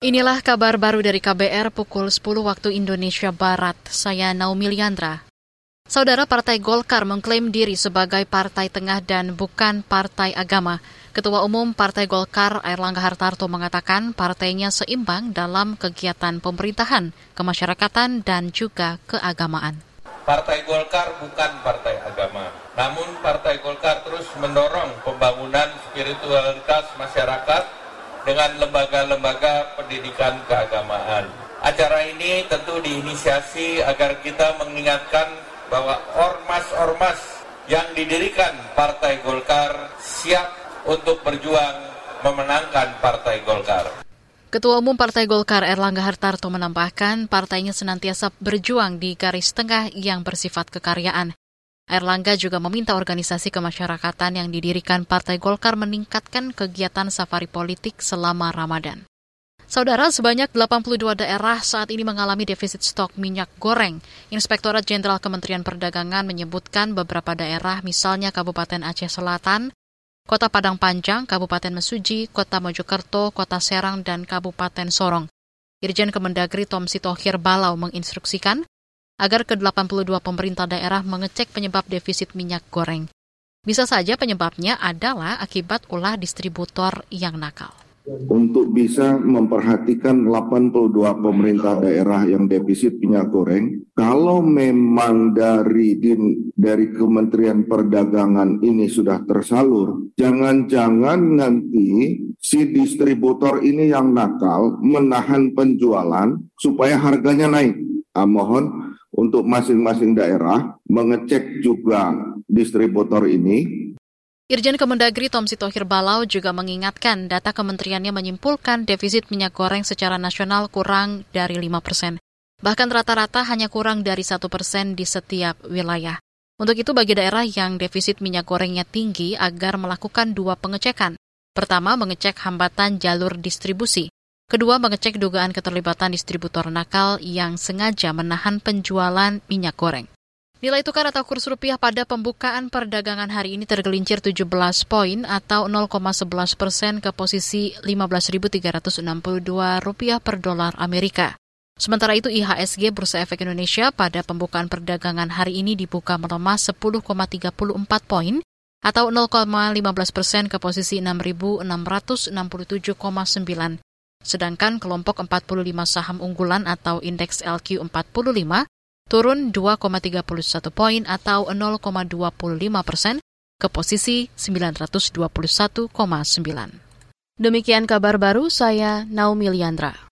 Inilah kabar baru dari KBR pukul 10 waktu Indonesia Barat. Saya Naomi Liandra. Saudara Partai Golkar mengklaim diri sebagai partai tengah dan bukan partai agama. Ketua Umum Partai Golkar Airlangga Hartarto mengatakan partainya seimbang dalam kegiatan pemerintahan, kemasyarakatan, dan juga keagamaan. Partai Golkar bukan partai agama, namun Partai Golkar terus mendorong pembangunan spiritualitas masyarakat dengan lembaga-lembaga pendidikan keagamaan. Acara ini tentu diinisiasi agar kita mengingatkan bahwa ormas-ormas yang didirikan Partai Golkar siap untuk berjuang memenangkan Partai Golkar. Ketua Umum Partai Golkar Erlangga Hartarto menambahkan partainya senantiasa berjuang di garis tengah yang bersifat kekaryaan. Erlangga juga meminta organisasi kemasyarakatan yang didirikan Partai Golkar meningkatkan kegiatan safari politik selama Ramadan. Saudara, sebanyak 82 daerah saat ini mengalami defisit stok minyak goreng. Inspektorat Jenderal Kementerian Perdagangan menyebutkan beberapa daerah, misalnya Kabupaten Aceh Selatan, Kota Padang Panjang, Kabupaten Mesuji, Kota Mojokerto, Kota Serang, dan Kabupaten Sorong. Irjen Kemendagri Tom Sitohir Balau menginstruksikan agar ke-82 pemerintah daerah mengecek penyebab defisit minyak goreng. Bisa saja penyebabnya adalah akibat ulah distributor yang nakal untuk bisa memperhatikan 82 pemerintah daerah yang defisit minyak goreng. Kalau memang dari dari Kementerian Perdagangan ini sudah tersalur, jangan-jangan nanti si distributor ini yang nakal menahan penjualan supaya harganya naik. Ah, mohon untuk masing-masing daerah mengecek juga distributor ini. Irjen Kemendagri Tom Sitohir Balau juga mengingatkan data kementeriannya menyimpulkan defisit minyak goreng secara nasional kurang dari 5 persen. Bahkan rata-rata hanya kurang dari satu persen di setiap wilayah. Untuk itu bagi daerah yang defisit minyak gorengnya tinggi agar melakukan dua pengecekan. Pertama, mengecek hambatan jalur distribusi. Kedua, mengecek dugaan keterlibatan distributor nakal yang sengaja menahan penjualan minyak goreng. Nilai tukar atau kurs rupiah pada pembukaan perdagangan hari ini tergelincir 17 poin atau 0,11 persen ke posisi 15.362 rupiah per dolar Amerika. Sementara itu IHSG Bursa Efek Indonesia pada pembukaan perdagangan hari ini dibuka melemah 10,34 poin atau 0,15 persen ke posisi 6.667,9 Sedangkan kelompok 45 saham unggulan atau indeks LQ45 turun 2,31 poin atau 0,25 persen ke posisi 921,9. Demikian kabar baru saya Naomi Liandra.